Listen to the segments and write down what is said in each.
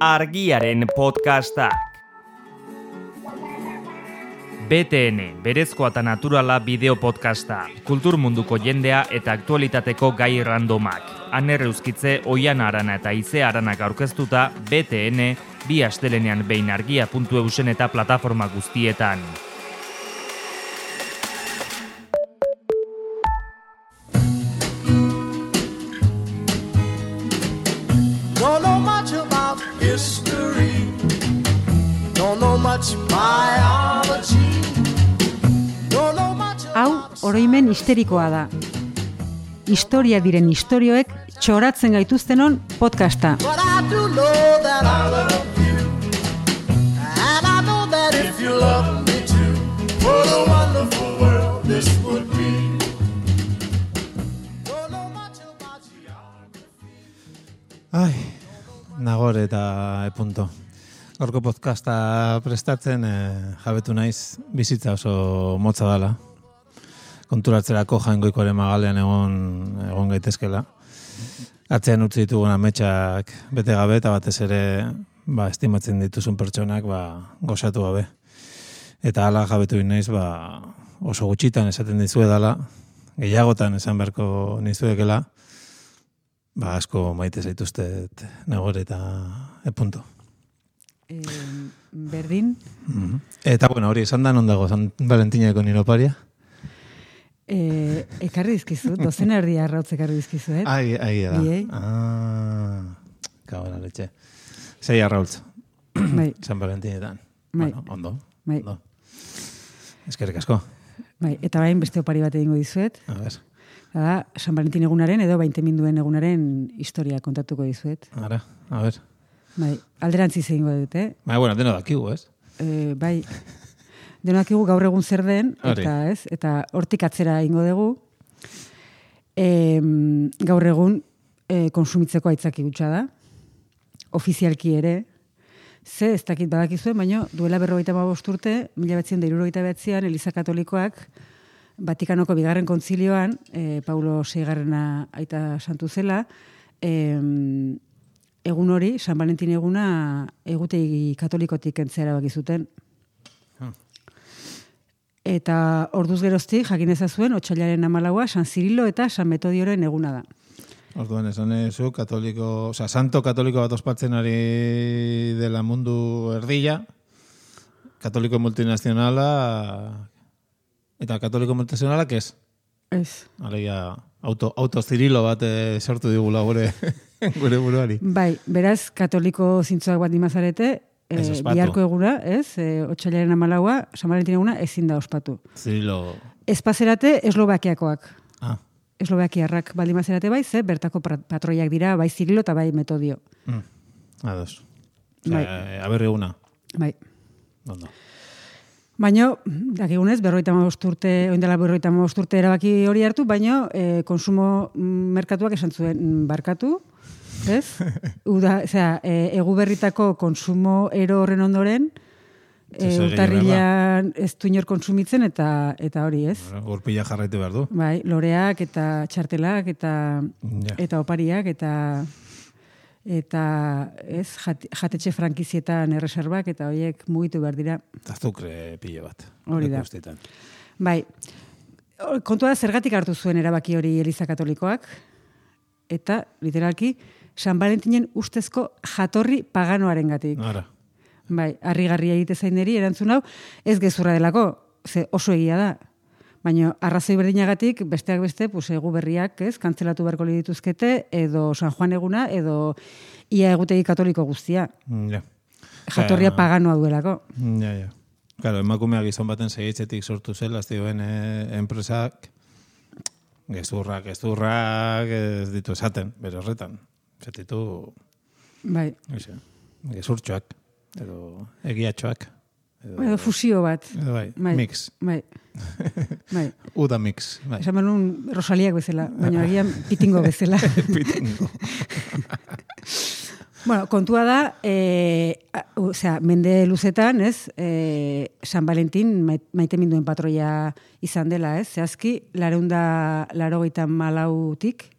argiaren podcastak. BTN, berezkoa eta naturala bideo podcasta, kultur munduko jendea eta aktualitateko gai randomak. Aner euskitze, oian arana eta ize aranak aurkeztuta, BTN, bi astelenean behin argia.eusen eta plataforma guztietan. Oroimen histerikoa da. Historia diren istorioek txoratzen gaituztenon podcasta. Ai, nagore eta epunto. Gaurko podcasta prestatzen eh, jabetu naiz bizitza oso motza dala. Konturatzerako jaingoikoaren magalean egon, egon gaitezkela. Atzean utzi ditugun ametsak bete gabe eta batez ere ba, estimatzen dituzun pertsonak ba, gozatu gabe. Eta hala jabetu naiz ba, oso gutxitan esaten dizue dala, gehiagotan esan beharko nizuekela, ba, asko maite zaituztet nagore eta epunto. E, berdin, Mhm. Eta bueno, hori esan da non dago San Valentineko nire oparia? E, ekarri dizkizu, dozen erdi arrautz ekarri dizkizu, eh? Ai, ai da. Biei. Ah, kabala letxe. Sei arraultz, Bai, San Valentinetan. Bai. Bueno, ondo. bai, ondo. Eskerrik asko. bai. Eta bain beste opari bat egingo dizuet. A ver, Da, San Valentin egunaren edo minduen egunaren historia kontatuko dizuet. ara, a ver. Bai, alderantziz egingo dut, eh? Ba, bueno, deno dakigu, ez? E, bai, denakigu gaur egun zer den, Hori. eta ez, eta hortik atzera ingo dugu, e, gaur egun e, konsumitzeko aitzaki gutxa da, ofizialki ere, ze ez dakit badakizue, baina duela berrogeita mabost urte, mila betzen da irurogeita behatzean, Eliza Katolikoak, Vatikanoko bigarren kontzilioan, e, Paulo Seigarrena aita santu zela, e, egun hori, San Valentin eguna, egutegi katolikotik entzera erabaki zuten. Eta orduz geroztik, jakin ezazuen, otxailaren amalaua, San Zirilo eta San Metodioren eguna da. Orduan esan zu, katoliko, oza, santo katoliko bat ospatzen ari dela mundu erdila, katoliko multinazionala, eta katoliko multinazionalak ez. Ez. Alegia, auto, autozirilo bat eh, sortu digula gure, gure buruari. Bai, beraz, katoliko zintzoak bat dimazarete, e, Ez ospatu. biharko eguna, ez, e, otxailaren amalaua, San Valentin eguna, ezin da ospatu. Zirilo... Espazerate, eslovakiakoak. Ah, Eslovakiarrak baldimazerate bai, ze bertako patroiak dira, bai Zirilo eta bai Metodio. mm, ados. Bai. Bai. aberri eguna. Bai. Ondo. Baina, dakigunez, berroita urte, oindela berroita urte erabaki hori hartu, baina e, konsumo mm, merkatuak esan zuen mm, barkatu, ez? Uda, osea, e, egu berritako konsumo ero horren ondoren, e, urtarrilan ez du inor konsumitzen eta eta hori, ez? Gurpila jarraitu behar du. Bai, loreak eta txartelak eta Ja. eta opariak eta eta ez jat, jatetxe frankizietan erreserbak eta horiek mugitu behar dira. Azukre pilo bat. Hori da. Guztietan. Bai, kontua zergatik hartu zuen erabaki hori Eliza Katolikoak, eta literalki San Valentinen ustezko jatorri paganoaren gatik. Ara. Bai, harrigarria egite zaineri erantzun hau, ez gezurra delako, ze oso egia da. Baina arrazoi berdinagatik, besteak beste, pues, egu berriak, ez, kantzelatu beharko dituzkete, edo San Juan eguna, edo ia egutegi katoliko guztia. Mm, Ja. Jatorria Ja. paganoa duelako. Ja, ja. Claro, emakumea gizon baten segitzetik sortu zela, ez dioen eh, enpresak, gezurrak, gezurrak, ez ditu esaten, bere horretan. Zetitu, Bai, Eixe, gezurtxoak, edo egiatxoak. Edo, edo fusio bat. edo bai, Bai. mix. Bai. bai. Uda mix. Bai. Esan nuen Rosaliak bezala, baina agian pitingo bezala. Pitingo. bueno, kontua da, e, a, osea, mende luzetan, ez, e, San Valentin mai- maite minduen patroia izan dela, ez, zehazki, lareunda laro malautik,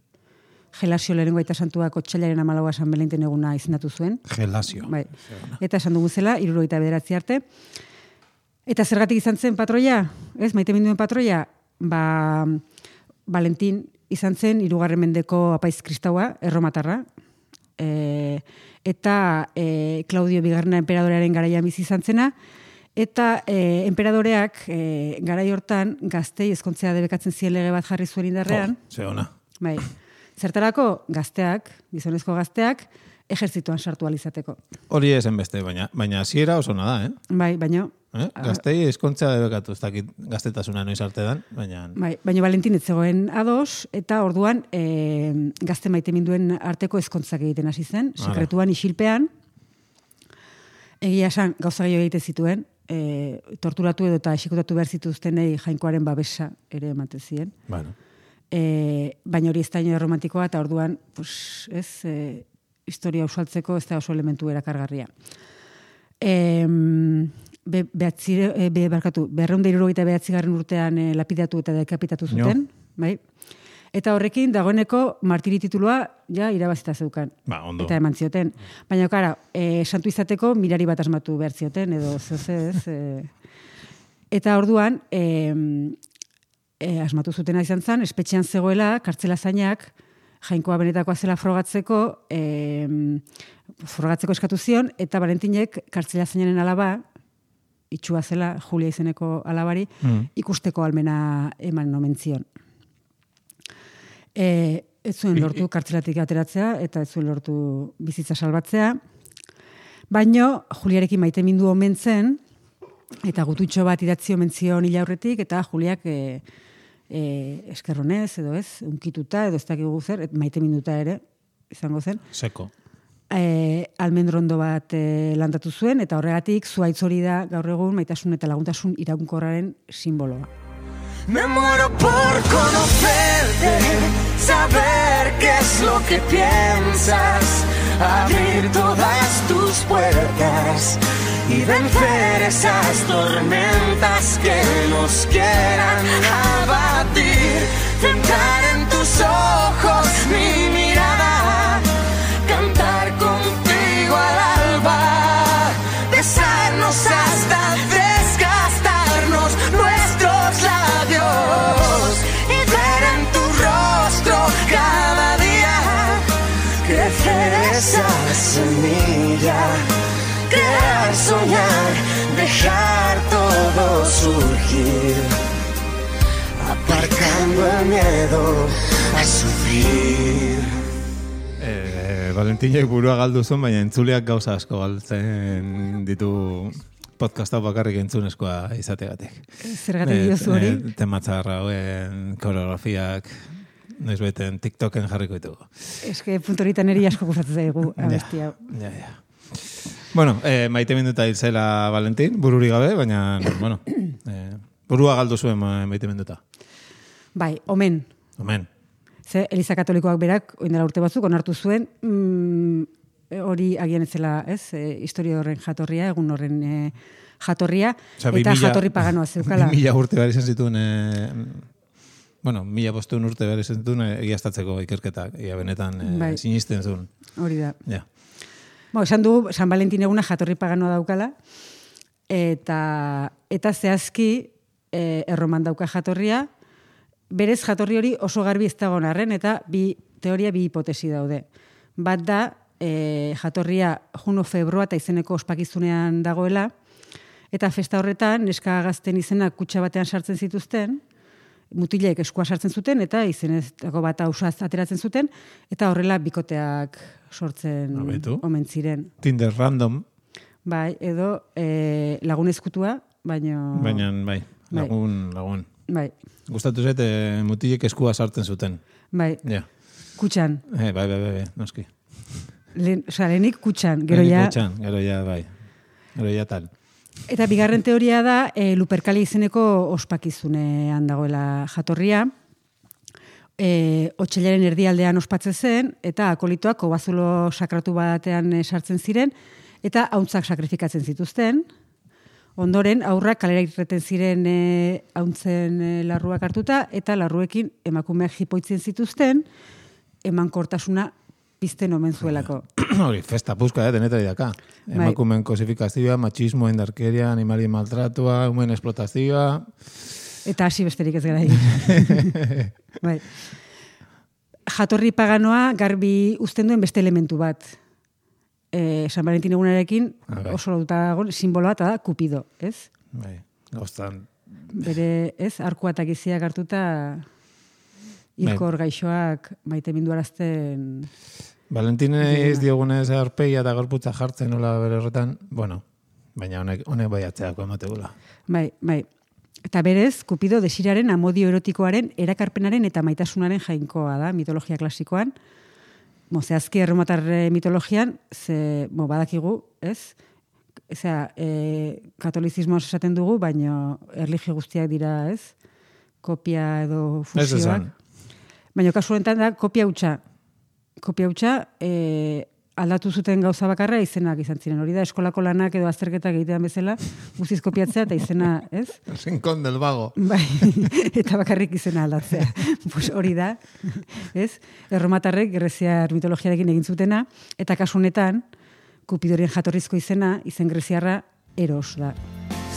Gelasio lehenengo aita santuak otxailaren amalaua San Valentin eguna izendatu zuen. Gelasio. Bai. Eta esan dugu zela, irurogeita bederatzi arte. Eta zergatik izan zen patroia, ez, maite minduen patroia, ba, Valentin izan zen irugarren mendeko apaiz kristaua, erromatarra, e, eta e, Claudio Bigarna emperadorearen garaian bizi izan zena, eta e, emperadoreak e, garai hortan gaztei ezkontzea debekatzen zien lege bat jarri zuen indarrean, Jo, ze ona. bai, zertarako gazteak, gizonezko gazteak, ejertzituan sartu alizateko. Hori esen beste, baina baina hasiera oso ona da, eh? Bai, baino, eh? Gaztei eskontzea debekatu, ez dakit gaztetasuna noiz arte dan, baina... Bai, baina Valentin ez zegoen ados, eta orduan e, gazte maite minduen arteko ezkontzak egiten hasi zen, sekretuan isilpean, egia esan gauza gehiago egite zituen, e, torturatu edo eta esikutatu behar zituztenei jainkoaren babesa ere ematen ziren. Bueno, E, baina hori ez da romantikoa, eta orduan, pues, ez, e, historia usaltzeko ez da oso elementu erakargarria. E, be, behatzi, e, be, barkatu, berreunda irurogeita behatzigarren urtean e, lapidatu eta dekapitatu zuten, bai? Eta horrekin, dagoeneko martiri titulua ja irabazita zeukan. ba, ondo. Eta eman zioten. Baina, kara, e, santu izateko mirari bat asmatu behar zioten, edo zeze, ez. E, eta orduan, e, e, asmatu zutena izan zen, espetxean zegoela, kartzela zainak, jainkoa benetakoa zela frogatzeko, e, frogatzeko eskatu zion, eta Valentinek kartzela zainaren alaba, itxua zela, Julia izeneko alabari, Mm. ikusteko almena eman omen zion. E, ez zuen lortu kartzelatik ateratzea, eta ez zuen lortu bizitza salbatzea. Baino, Juliarekin maite mindu omen zen, eta gututxo bat idatzi omen zion aurretik, eta Juliak e, e, eskerronez, edo ez, unkituta, edo ez dakigu zer, et maite minduta ere, izango zen, Seko. e, almendrondo bat e, landatu zuen, eta horregatik zuaitz hori da gaur egun maitasun eta laguntasun iraunkorraren simboloa. Me muero por conocerte, saber qué es lo que piensas, abrir todas tus puertas y vencer esas tormentas que nos quieran abatir. Centrar en tus ojos mi semilla, crear, soñar, dejar todo surgir, aparcando el miedo a sufrir. Eh, Valentinek burua galdu zuen, baina entzuleak gauza asko galtzen ditu podcast hau bakarrik entzunezkoa izategatik. Zergatik diozu hori? Eh, tematzarra hauen koreografiak, noiz beten TikToken jarriko ditugu. Eske puntu horitan eri asko gustatzen zaigu abesti hau. Ja, ja. Bueno, eh, maite minduta hil zela Valentin, bururi gabe, baina, bueno, eh, burua galdu zuen maite minduta. Bai, omen, Omen, Ze Eliza Katolikoak berak, oindela urte batzuk, onartu zuen, mm, hori agian ez zela, ez, e, historia horren jatorria, egun horren e, jatorria, Osea, bi eta mila- jatorri paganoa zeukala. bi mila urte behar izan zituen, eh, bueno, mila bostuen urte behar izan zituen eh, egiaztatzeko ikerketak, ia benetan eh, Bai. sinisten zuen. Hori da. Ja. Bo, esan du, San Valentin eguna jatorri paganoa daukala, eta, eta zehazki e, erroman dauka jatorria, berez jatorri hori oso garbi ez dagoen arren, eta bi teoria bi hipotesi daude. Bat da, e, jatorria juno febroa eta izeneko ospakizunean dagoela, eta festa horretan, neska gazten izena kutsa batean sartzen zituzten, mutilek eskua sartzen zuten, eta izenezako bat ausaz ateratzen zuten, eta horrela bikoteak sortzen Abetu. omen ziren. Tinder random, Bai, edo e, lagun ezkutua, baino... baina bai, Bai. lagun, lagun. Bai, Gustatu zait, eh, mutilek eskua sartzen zuten. bai, Ja. kutxan. Eh, bai, bai, bai, bai, noski. Lehen, osea, lehenik kutxan, gero Lehenik ja... kutxan, gero ja, bai. Gero ja tal. Eta bigarren teoria da, e, Luperkali izeneko ospakizunean dagoela jatorria. E, Otxailaren erdialdean ospatze zen, eta akolitoak kobazulo sakratu batean e, sartzen ziren, eta hauntzak sakrifikatzen zituzten. Ondoren, aurrak kalera irreten ziren e, hauntzen e, larruak hartuta, eta larruekin emakumeak jipoitzen zituzten, emankortasuna pizten omen zuelako. Hori, festa puzka, eh, denetari daka. Bai. Emakumeen kosifikazioa, machismo, indarkeria, animalien maltratua, humen esplotazioa. Eta hasi besterik ez gara bai. Jatorri paganoa garbi uzten duen beste elementu bat. E, San Valentin egunarekin Ah, bai. oso lauta dago simboloa eta da kupido, ez? Bai, gauztan. Bere, ez, arkua eta giziak hartuta hilkor gaixoak maite minduarazten Valentine ez diogunez aurpegia eta gorputza jartzen nola bere horretan, bueno, baina honek, honek bai atzeako emategula. Bai, bai. Eta berez, Kupido desiraren amodio erotikoaren erakarpenaren eta maitasunaren jainkoa da, mitologia klasikoan. Mo, zehazki erromatar eh, mitologian, ze, mo, badakigu, ez? Ezea, e, katolizismo esaten dugu, baina erligio guztiak dira, ez? Kopia edo Ez fusioak. esan. Baina kasu honetan da, kopia hutsa. Kopia hutsa, e, aldatu zuten gauza bakarra izenak izan ziren. Hori da, eskolako lanak edo azterketak egitean bezala, guztiz kopiatzea eta izena, ez? Rincón del vago. Bai, eta bakarrik izena aldatzea. pues hori da, ez? Erromatarrek greziar mitologiarekin egin zutena, eta kasu honetan, Kupidoren jatorrizko izena, izen greziarra, eros da.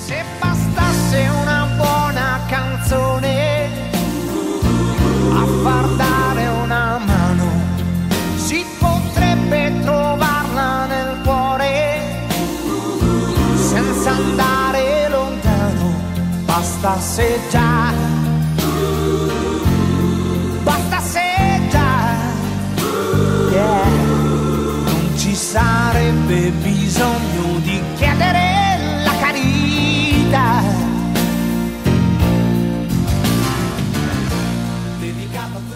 Se bastasse una Bastasse già, bastasse già, yeah. Non ci sarebbe bisogno di chiedere la carità.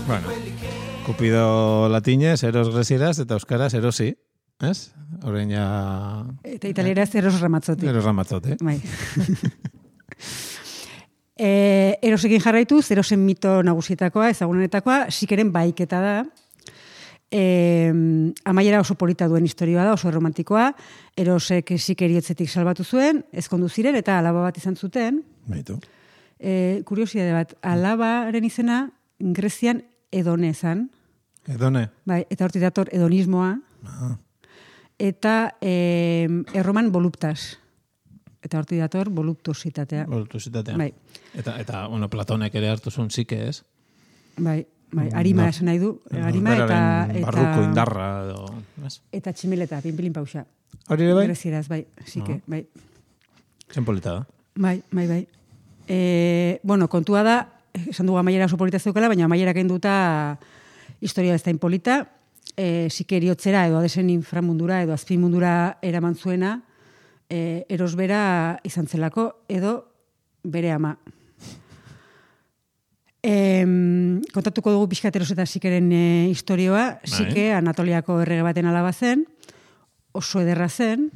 Bueno, Cupido latinez, eros grezieraz, eta euskaraz erosi. Ez? Horrein ja... Eta italieraz eros ramatzotik. Eros ramatzote. Bai. e, erosekin jarraituz, erosen mito nagusietakoa, ezagunenetakoa, sikeren baiketa da. E, amaiera oso polita duen historioa da, oso romantikoa. Erosek sikeriotzetik salbatu zuen, ezkondu ziren, eta alaba bat izan zuten. Baitu. E, kuriosidade bat, alabaren izena Grezian edone zan. Edone. Bai, eta hortik dator hedonismoa. Ah. Eta e, erroman voluptas. Eta hortik dator voluptuositatea. Voluptuositatea. Bai. Eta, eta, bueno, Platonek ere hartu zuen zike, ez? Bai, bai, arima esan nahi du. Arima eta, eta, Barruko indarra, edo... Ez? eta tximeleta, pinpilin pausa. Hori bai? Grezieraz, bai, sike, Ah. bai. Zen polita da. Bai, bai, bai. E, bueno, kontua da, esan dugu amaiera oso polita zeukala, baina amaiera kenduta historia ez da inpolita, e, sikeriotzera edo adesen inframundura edo azpimundura eraman zuena, e, erosbera izan zelako, edo bere ama. E, kontatuko dugu pixkat eros eta sikeren e, historioa, sike Anatoliako errege baten alaba zen, oso ederra zen,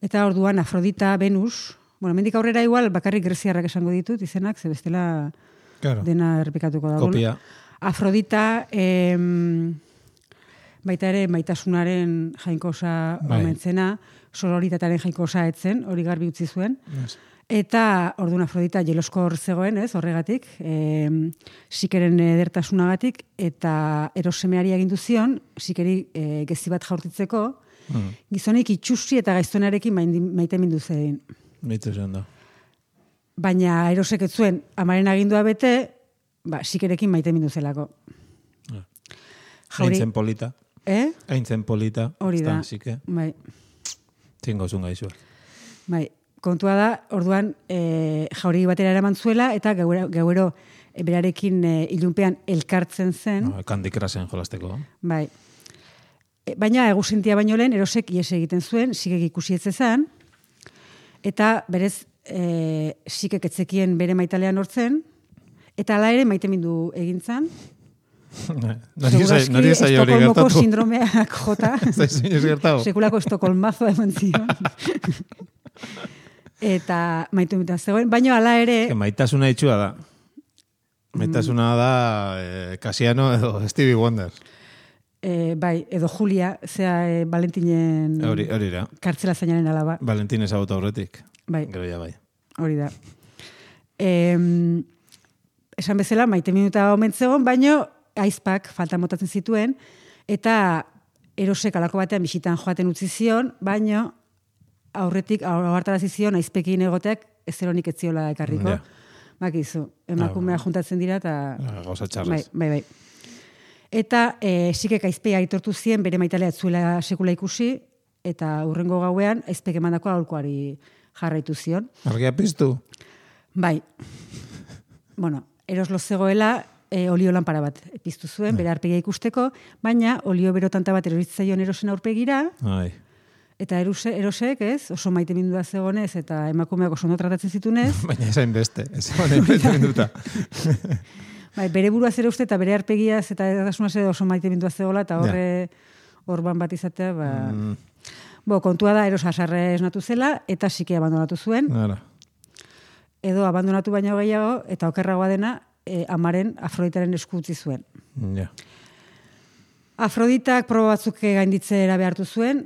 eta orduan Afrodita, Venus, bueno, mendik aurrera igual bakarrik greziarrak esango ditut izenak, ze bestela Claro. dena errepikatuko dago. Kopia. Afrodita, em, baita ere maitasunaren jainkosa Bai. omentzena, sororitataren jainkosa etzen, hori garbi utzi zuen. Yes. Eta orduan Afrodita jeloskor zegoen, ez, horregatik, em, sikeren edertasunagatik, eta erosemeari agindu zion, sikeri e, gezi bat jaurtitzeko, Mm. gizonik itxusi eta gaiztonarekin maite mindu zein. Bitu zen da. Baina erosek ez zuen amaren agindua bete, ba, sikerekin maite mindu zelako. Jauri, Aintzen polita. eh? Aintzen polita. Hori da. Bai, Zingo zun gaizu. bai. Kontua da, orduan, e, jauri batera eraman zuela, eta gauero, gauero e, berarekin e, ilunpean elkartzen zen. No, Candy Crushen jolasteko. Bai. E, baina egusintia baino lehen erosek ies egiten zuen, sigek ikusi ez zezan, eta berez e, sikek etzekien bere maitalean hortzen, eta hala ere maitemindu egintzan. Nari zai nari zai hori Estokolmoko gertatu. sindromeak jota. Zai zinez gertatu. Sekulako estokolmazo eman zion. eta maitu eta zegoen, baina hala ere, Que maitasuna itxua da. Maitasuna da eh, Casiano edo Stevie Wonder. e, bai, edo Julia, zea e, Valentinen Hori, hori da. kartzela zainaren alaba. Valentin ezagutu aurretik. Bai. Gero ja bai. Hori da. Em, esan bezala, maite minuta omen zegoen, baino aizpak falta motatzen zituen, eta erosek alako batean bisitan joaten utzi zion, baino aurretik aurtarazi zion aizpekin egoteak ez eronik ez ziola ekarriko. Ja. Bakizu, emakumea Ah, juntatzen dira eta Ah, Gauza bai, txarrez. bai, bai. Eta e, sikek aizpea aitortu zien bere maitalea zuela sekula ikusi eta urrengo gauean aizpek emandako aholkuari jarraitu zion. Argia piztu. Bai. bueno, eroslo zegoela e, olio lanpara bat piztu zuen, bere arpegia ikusteko, baina olio berotanta bat eroritzaion erosen aurpegira, Ai. eta eruse, erosek, ez, oso maite mindua zegonez, eta emakumeak oso ondo tratatzen zitunez, Baina esain beste. Ez bete minduta. bai, bere buruaz ere uste, eta bere arpegiaz, eta edatasunaz ere oso maite mindua zegoela, eta horre orban bat izatea, ba... Mm, Bo, kontua da, eros asarre esnatu zela, eta sike abandonatu zuen, Ara. edo abandonatu baino gehiago, eta okerragoa dena, e, amaren Afroditaren esku utzi zuen. Ja. Afroditak proba batzuk gainditzera behartu zuen,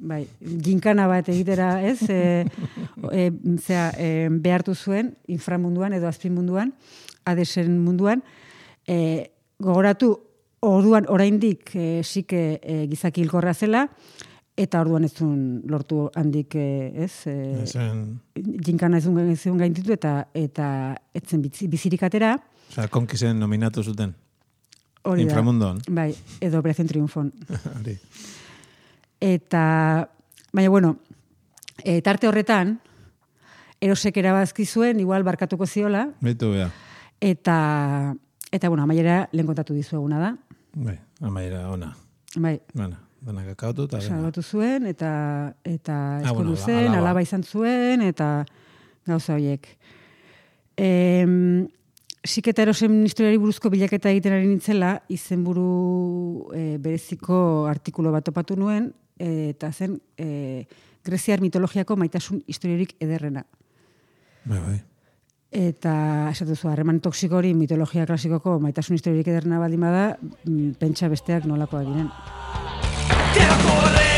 bai, ginkana bat egitera, ez? E, e, zera, e, behartu zuen inframunduan edo azpimunduan, adesen munduan, e, gogoratu orduan oraindik e, sike e, gizaki hilkorra zela, eta orduan ez zuen lortu handik, e, ez? E, Ezen, ginkana ez zuen, gainditu eta eta etzen bizi, bizirik atera, Osea, konkisen nominatu zuten. hori da. Inframundoan. Bai, edo Operación Triunfon. Hori. Eta, baina bueno, e, tarte horretan, erosek erabazki zuen, igual barkatuko ziola, Bitu, ja. eta, eta bueno, amaiera lehen kontatu dizueguna da. Bai, amaiera ona. Bai, Bueno, denak akautu eta salbatu zuen, eta, eta Ah, bueno, zen, alaba. alaba izan zuen, eta gauza horiek. E, Siketa erosen historiari buruzko bilaketa egiten ari nintzela, izenburu e, bereziko artikulo bat topatu nuen, e, eta zen e, Greziar mitologiako maitasun historiorik ederrena. Bai, bai. Eta esatu zu, harreman toksiko hori mitologia klasikoko maitasun historiorik ederrena baldin bada, mm, pentsa besteak nolakoak diren. Te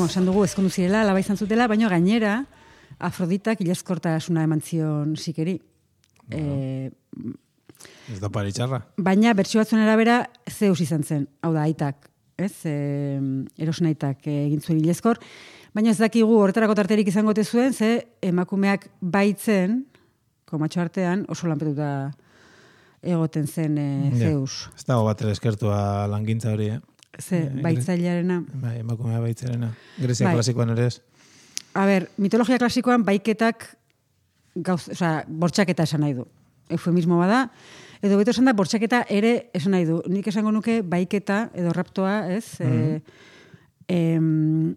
Mo, esan dugu ezkondu zirela, alaba izan zutela, baina gainera, Afroditak ilazkortasuna eman zion sikeri. E, Ez da paritxarra. baina bertsio batzuen arabera Zeus izan zen, hau da, aitak, ez? E, erosen aitak egin zuen ilezkor. Baina ez dakigu horretarako tarterik izango zuen, ze emakumeak baitzen, komatxo artean, oso lanpetuta egoten zen e, Ja. Zeus. Ez dago bat eskertua langintza hori, eh? Ze, baitzailearena. Bai, emakumea baitzerena. Grezia Bai. klasikoan ere ez. A ber, mitologia klasikoan baiketak gauz, osea, bortxaketa esan nahi du. Eufemismo bada, edo beto esan da bortxaketa ere esan nahi du. Nik esango nuke baiketa edo raptoa, ez? Mm em,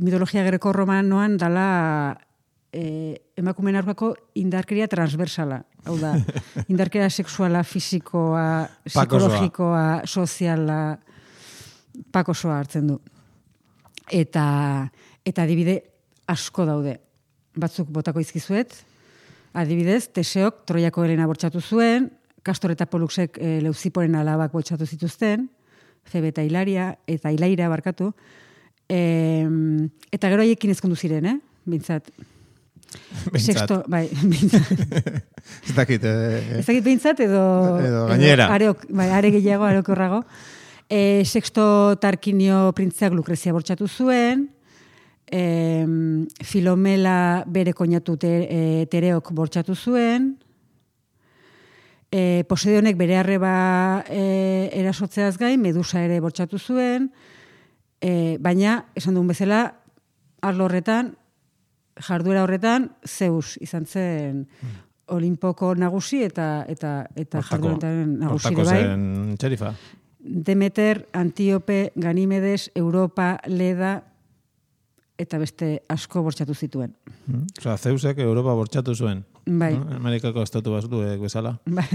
mitologia greko romanoan dala e, emakumeen aurkako indarkeria transversala. Hau da, indarkeria sexuala, fisikoa, psikologikoa, soziala, pakosoa hartzen du. Eta, eta adibide asko daude. Batzuk botako izkizuet, adibidez, Teseok Troiako Helena bortxatu zuen, Kastor eta Poluxek e, Leuziporen alabak bortxatu zituzten, Febe eta Hilaria, eta Hilaira barkatu, e, eta gero haiekin ezkondu ziren, eh? Bintzat. Behintzat. Sexto, bai, bintzat. Ez dakit, eh, Ez dakit behintzat edo... Edo gainera. areok, bai, are gehiago, areokorrago. E, sexto Tarkinio printzeak Lukrezia bortxatu zuen, e, Filomela bere koinatu te, e, Tereok bortxatu zuen, e, Poseidionek bere arreba e, erasotzeaz gain, Medusa ere bortxatu zuen, e, baina, esan duen bezala, arlo horretan, jarduera horretan, Zeus izan zen Olimpoko nagusi eta eta eta jardueraren nagusi bai. zen txerifa. Demeter, Antiope, Ganimedes, Europa, Leda, eta beste asko bortxatu zituen. Mm? Osa, Zeusek Europa bortxatu zuen. Bai. No? Amerikako estatu batuek bezala. Bai.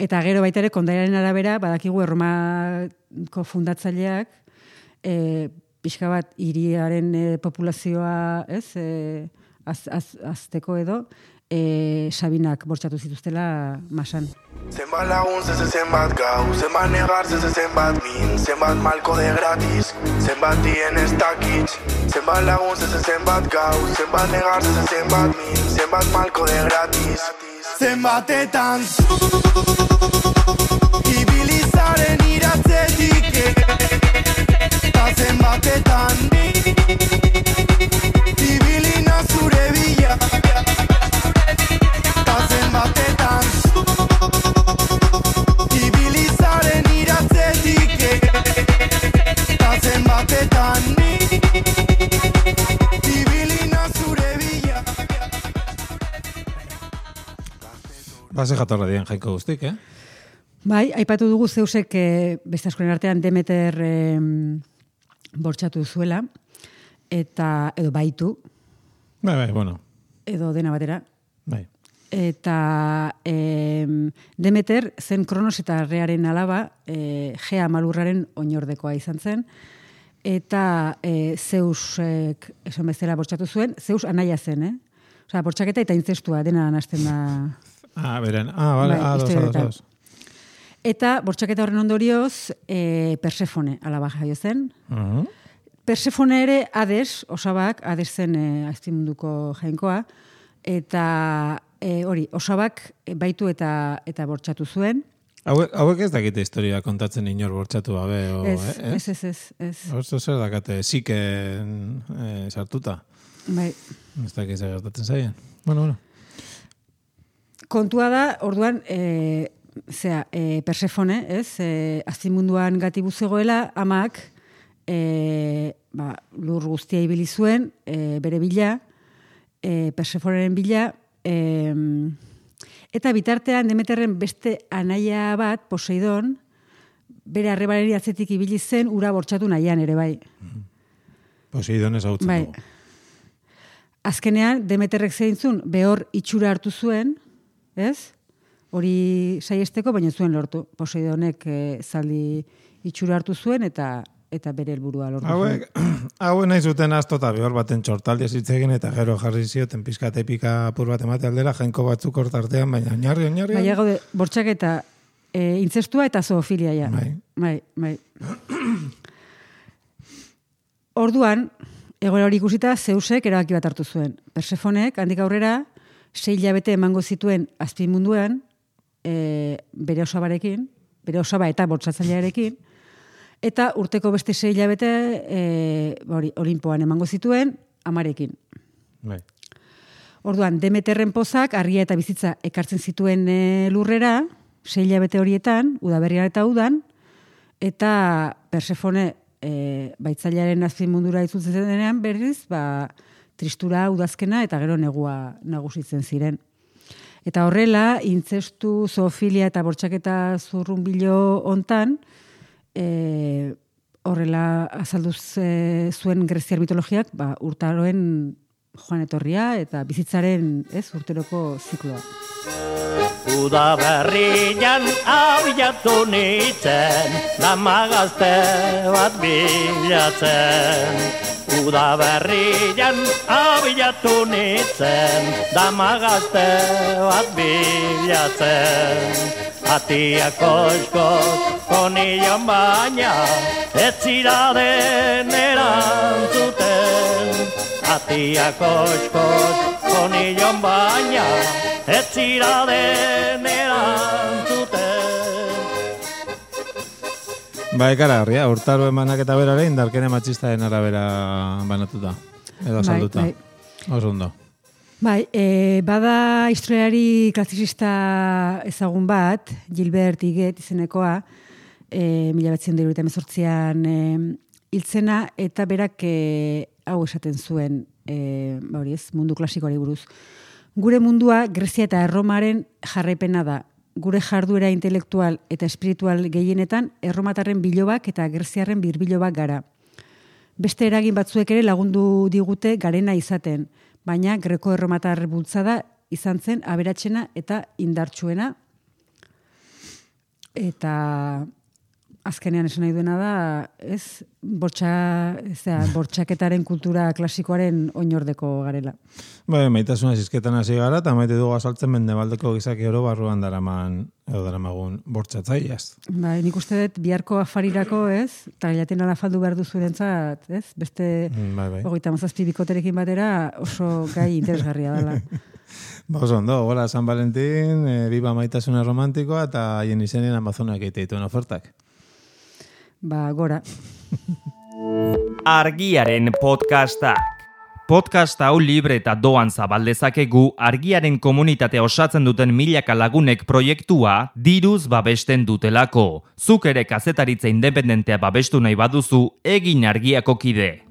Eta gero baita ere, kondairaren arabera, badakigu erromako fundatzaileak, e, pixka bat, hiriaren e, populazioa, ez, e, az, az, azteko edo, e, sabinak bortxatu zituztela masan. Zenbat lagun zeze zenbat gau, zenbat negar zeze zenbat min, zenbat malko de gratis, zenbat dien ez dakitz. Zenbat lagun zeze zenbat gau, zenbat negar zeze zenbat min, zenbat malko de gratis. Zenbatetan ibilizaren iratzetik Ta zenbatetan ibilina zure bila zenbatetan ibilina zure bila Base jatorra dien jaiko guztik, eh? Bai, aipatu dugu zeusek e, beste askoren artean Demeter e, bortxatu zuela, eta edo baitu, Bai, bai, bueno. edo dena batera. Bai. Eta e, Demeter zen Kronos eta Rearen alaba, e, Gea malurraren oinordekoa izan zen, eta e, Zeusek, esan bezala bortxatu zuen, Zeus anaia zen, eh? Osea, bortxaketa eta intzestua dena hasten da Ah, beren. Ah, vale, Bai, ah, dos, dos. Eta bortxaketa horren ondorioz, e, Persefone alaba jaio zen. Mhm. Persefone ere Hades, osabak, Hades zen e, aztimunduko jainkoa, eta e, hori, osabak baitu eta eta bortxatu zuen. Hauek, hauek ez dakite historia kontatzen inor bortxatu gabe, o, ez, eh? ez, ez, ez, ez. Oso zer dakate, ziken eh, sartuta. Bai. Ez dakit zer gertatzen zaien. Bueno, bueno. Kontua da, orduan, e, zera, e, Persefone, ez, e, azimunduan gati buzegoela, amak, e, ba, lur guztia ibili zuen, e, bere bila, e, Persefoneren bila, e, eta bitartean Demeterren beste anaia bat, Poseidon, bere arrebaren atzetik ibili zen, ura bortxatu nahian ere bai. Poseidon ez hau Bai. Azkenean, Demeterrek zeintzun, behor itxura hartu zuen, ez? Hori saiesteko, baina zuen lortu. Poseidonek e, zaldi itxura hartu zuen eta eta bere helburua lortu Hauek, hauen nahi zuten asto eta behor baten txortaldi ez hitz egin eta gero jarri zioten pizka epika apur bat emate aldera, jainko batzuk hortartean, baina oinarri, oinarri. Baina gaude, bortxaketa e, intzestua eta zoofilia ja. Bai. Bai, bai. Orduan, egoera hori ikusita, Zeusek erabaki bat hartu zuen. Persefonek, handik aurrera, sei hilabete emango zituen azpimunduan, e, bere osabarekin, bere osaba eta bortsatzailearekin, eta urteko beste sei hilabete e, hori, olimpoan emango zituen, amarekin. Bai. Orduan, Demeterren pozak, argia eta bizitza ekartzen zituen e, lurrera, sei hilabete horietan, udaberrian eta udan, eta Persefone e, baitzailearen azpin mundura itzultzen denean berriz, ba, tristura udazkena eta gero negua nagusitzen ziren. Eta horrela, intzestu, zoofilia eta bortxaketa zurrunbilo hontan, e, horrela azaldu ze- zuen greziar mitologiak, ba, urtaroen joan etorria eta bizitzaren ez urteroko zikloa. Uda berrian abiatu nintzen, damagazte bat bilatzen. Uda berrian abiatu nintzen, damagazte bat bilatzen. Atia koizkoz konilon baina, ez ziraden erantzuten. Atia koizkoz konilon baina, ez ziraden erantzuten. Ba, ekaragarria, urtaro emanak eta berare indarkene matxistaren arabera banatuta. Edo Bai, salduta. bai. Oso ondo. Bai, e, bada historiari klasizista ezagun bat, Gilbert Iget izenekoa, e, mila batzen dira eta emezortzian e, hiltzena, eta berak e, hau esaten zuen, e, ba hori ez, mundu klasikoari buruz. Gure mundua Grezia eta Erromaren jarraipena da. Gure jarduera intelektual eta espiritual gehienetan erromatarren bilobak eta greziarren birbilobak gara. Beste eragin batzuek ere lagundu digute garena izaten, baina greko erromatar bultzada izan zen aberatsena eta indartsuena. Eta azkenean esan nahi duena da, ez, bortxa, ez da, bortxaketaren kultura klasikoaren oinordeko garela. Bai, maitasuna zizketan hasi gara, eta maite dugu azaltzen mendebaldeko gizaki oro barruan daraman, edo daramagun bortxatzaiaz. Bai, nik uste dut biharko afarirako, ez, eta jaten alafaldu behar duzu erentzat, ez, beste Mm, Bai, bai. hogeita mazazpi bikoterekin batera oso gai interesgarria dela. Ba, oso ondo, gora San Valentin, e, biba maitasuna romantikoa, eta haien izenien Amazonak egite dituen ofertak. Ba, gora. Argiaren podcastak. Podcast hau libre eta doan zabaldezakegu argiaren komunitatea osatzen duten milaka lagunek proiektua diruz babesten dutelako. Zuk ere kazetaritza independentea babestu nahi baduzu egin argiako kide.